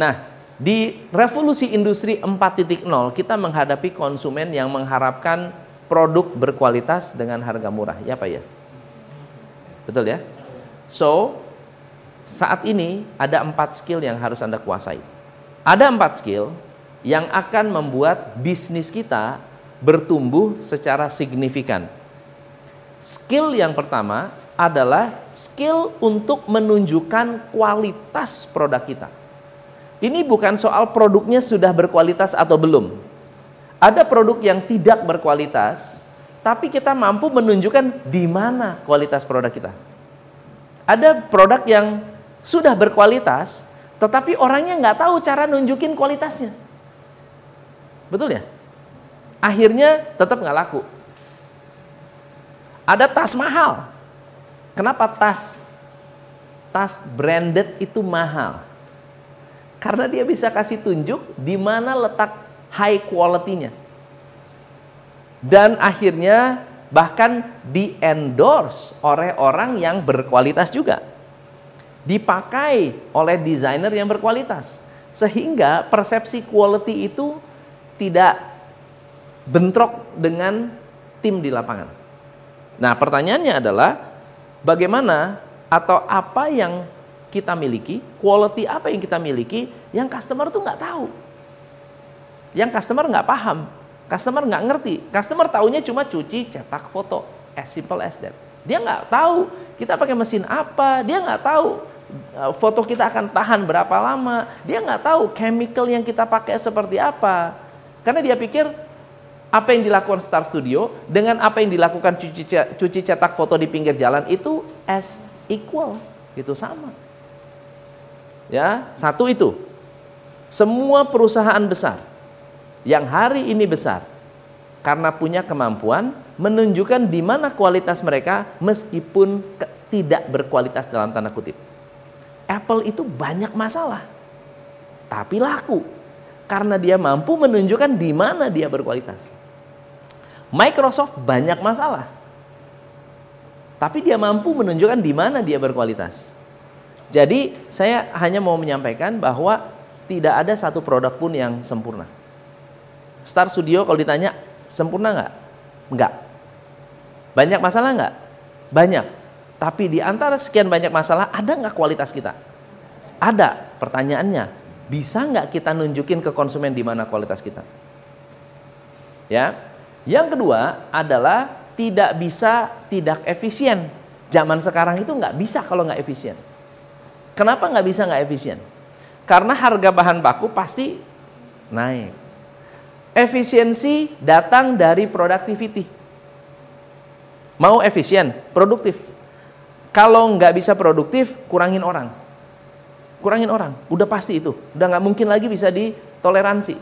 Nah, di revolusi industri 4.0 kita menghadapi konsumen yang mengharapkan produk berkualitas dengan harga murah. Ya Pak ya? Betul ya? So, saat ini ada empat skill yang harus Anda kuasai. Ada empat skill yang akan membuat bisnis kita bertumbuh secara signifikan. Skill yang pertama adalah skill untuk menunjukkan kualitas produk kita. Ini bukan soal produknya sudah berkualitas atau belum. Ada produk yang tidak berkualitas, tapi kita mampu menunjukkan di mana kualitas produk kita. Ada produk yang sudah berkualitas, tetapi orangnya nggak tahu cara nunjukin kualitasnya. Betul ya? Akhirnya tetap nggak laku. Ada tas mahal. Kenapa tas? Tas branded itu mahal. Karena dia bisa kasih tunjuk di mana letak high quality-nya. Dan akhirnya bahkan di endorse oleh orang yang berkualitas juga. Dipakai oleh desainer yang berkualitas. Sehingga persepsi quality itu tidak bentrok dengan tim di lapangan. Nah, pertanyaannya adalah bagaimana atau apa yang kita miliki, quality apa yang kita miliki yang customer tuh nggak tahu yang customer nggak paham, customer nggak ngerti, customer taunya cuma cuci, cetak foto, as simple as that. Dia nggak tahu kita pakai mesin apa, dia nggak tahu uh, foto kita akan tahan berapa lama, dia nggak tahu chemical yang kita pakai seperti apa, karena dia pikir apa yang dilakukan Star Studio dengan apa yang dilakukan cuci, cuci cetak foto di pinggir jalan itu as equal, itu sama. Ya, satu itu. Semua perusahaan besar yang hari ini besar karena punya kemampuan menunjukkan di mana kualitas mereka meskipun tidak berkualitas dalam tanda kutip. Apple itu banyak masalah, tapi laku karena dia mampu menunjukkan di mana dia berkualitas. Microsoft banyak masalah, tapi dia mampu menunjukkan di mana dia berkualitas. Jadi, saya hanya mau menyampaikan bahwa tidak ada satu produk pun yang sempurna. Star Studio kalau ditanya sempurna nggak? Nggak. Banyak masalah nggak? Banyak. Tapi di antara sekian banyak masalah ada nggak kualitas kita? Ada. Pertanyaannya, bisa nggak kita nunjukin ke konsumen di mana kualitas kita? Ya. Yang kedua adalah tidak bisa tidak efisien. Zaman sekarang itu nggak bisa kalau nggak efisien. Kenapa nggak bisa nggak efisien? Karena harga bahan baku pasti naik. Efisiensi datang dari productivity. Mau efisien, produktif. Kalau nggak bisa produktif, kurangin orang. Kurangin orang, udah pasti itu. Udah nggak mungkin lagi bisa ditoleransi.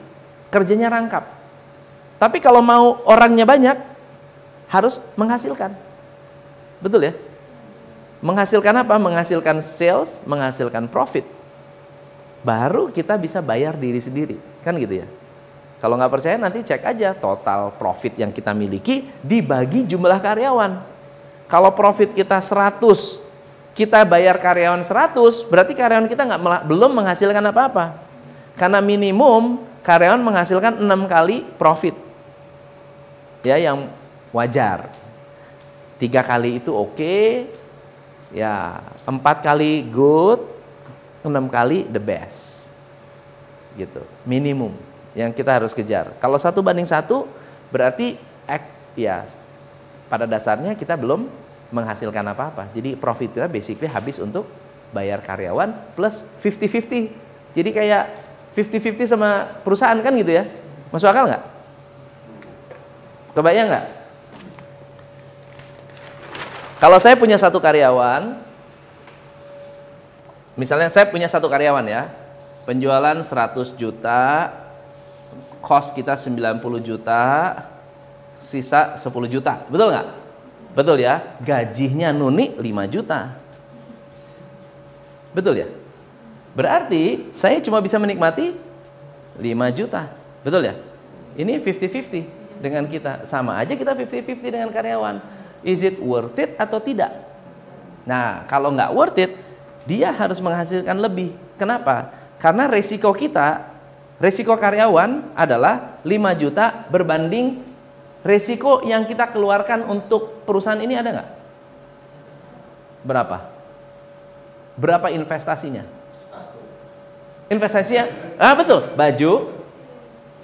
Kerjanya rangkap. Tapi kalau mau orangnya banyak, harus menghasilkan. Betul ya? Menghasilkan apa? Menghasilkan sales, menghasilkan profit. Baru kita bisa bayar diri sendiri. Kan gitu ya? Kalau nggak percaya nanti cek aja total profit yang kita miliki dibagi jumlah karyawan. Kalau profit kita 100, kita bayar karyawan 100, berarti karyawan kita nggak belum menghasilkan apa-apa. Karena minimum karyawan menghasilkan enam kali profit. Ya, yang wajar. Tiga kali itu oke. Ya empat kali good, enam kali the best. Gitu, minimum yang kita harus kejar. Kalau satu banding satu berarti ya pada dasarnya kita belum menghasilkan apa-apa. Jadi profit kita basically habis untuk bayar karyawan plus 50-50. Jadi kayak 50-50 sama perusahaan kan gitu ya. Masuk akal nggak? Kebayang nggak? Kalau saya punya satu karyawan, misalnya saya punya satu karyawan ya, penjualan 100 juta, cost kita 90 juta, sisa 10 juta. Betul nggak? Betul ya? Gajinya Nuni 5 juta. Betul ya? Berarti saya cuma bisa menikmati 5 juta. Betul ya? Ini 50-50 dengan kita. Sama aja kita 50-50 dengan karyawan. Is it worth it atau tidak? Nah, kalau nggak worth it, dia harus menghasilkan lebih. Kenapa? Karena resiko kita, resiko karyawan adalah 5 juta berbanding resiko yang kita keluarkan untuk perusahaan ini ada nggak? Berapa? Berapa investasinya? Investasinya? Ah betul, baju,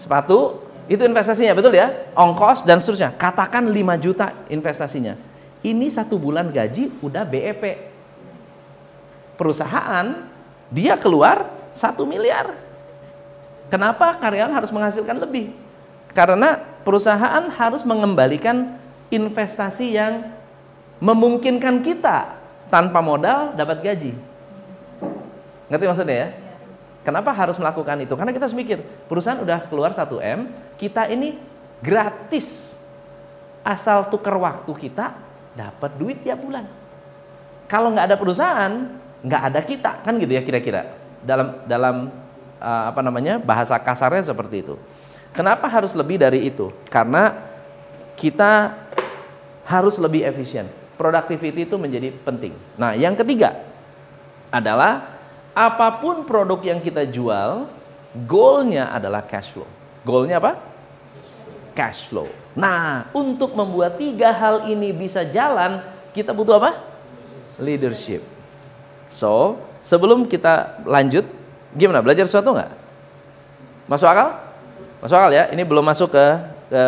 sepatu, itu investasinya, betul ya? Ongkos dan seterusnya. Katakan 5 juta investasinya. Ini satu bulan gaji udah BEP. Perusahaan dia keluar satu miliar. Kenapa karyawan harus menghasilkan lebih? Karena perusahaan harus mengembalikan investasi yang memungkinkan kita tanpa modal dapat gaji. Ngerti maksudnya ya? Kenapa harus melakukan itu? Karena kita harus mikir, perusahaan udah keluar 1 M, kita ini gratis. Asal tukar waktu kita dapat duit tiap bulan. Kalau nggak ada perusahaan, nggak ada kita, kan gitu ya kira-kira. Dalam dalam uh, apa namanya bahasa kasarnya seperti itu. Kenapa harus lebih dari itu? Karena kita harus lebih efisien. Productivity itu menjadi penting. Nah, yang ketiga adalah apa pun produk yang kita jual, goalnya adalah cash flow. Goalnya apa? Cash flow. Nah, untuk membuat tiga hal ini bisa jalan, kita butuh apa? Leadership. So, sebelum kita lanjut, gimana? Belajar sesuatu nggak? Masuk akal? Masuk akal ya? Ini belum masuk ke, ke,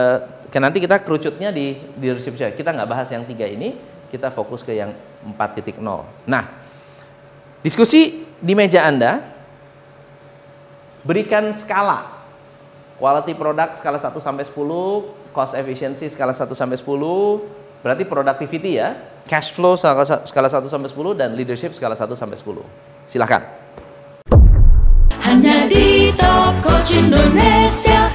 ke nanti kita kerucutnya di, leadership Kita nggak bahas yang tiga ini, kita fokus ke yang 4.0. Nah, diskusi di meja Anda, berikan skala. Quality product skala 1 sampai 10, cost efficiency skala 1 sampai 10, berarti productivity ya. Cash flow skala, skala 1 sampai 10 dan leadership skala 1 sampai 10. Silahkan. Hanya di Top Coach Indonesia.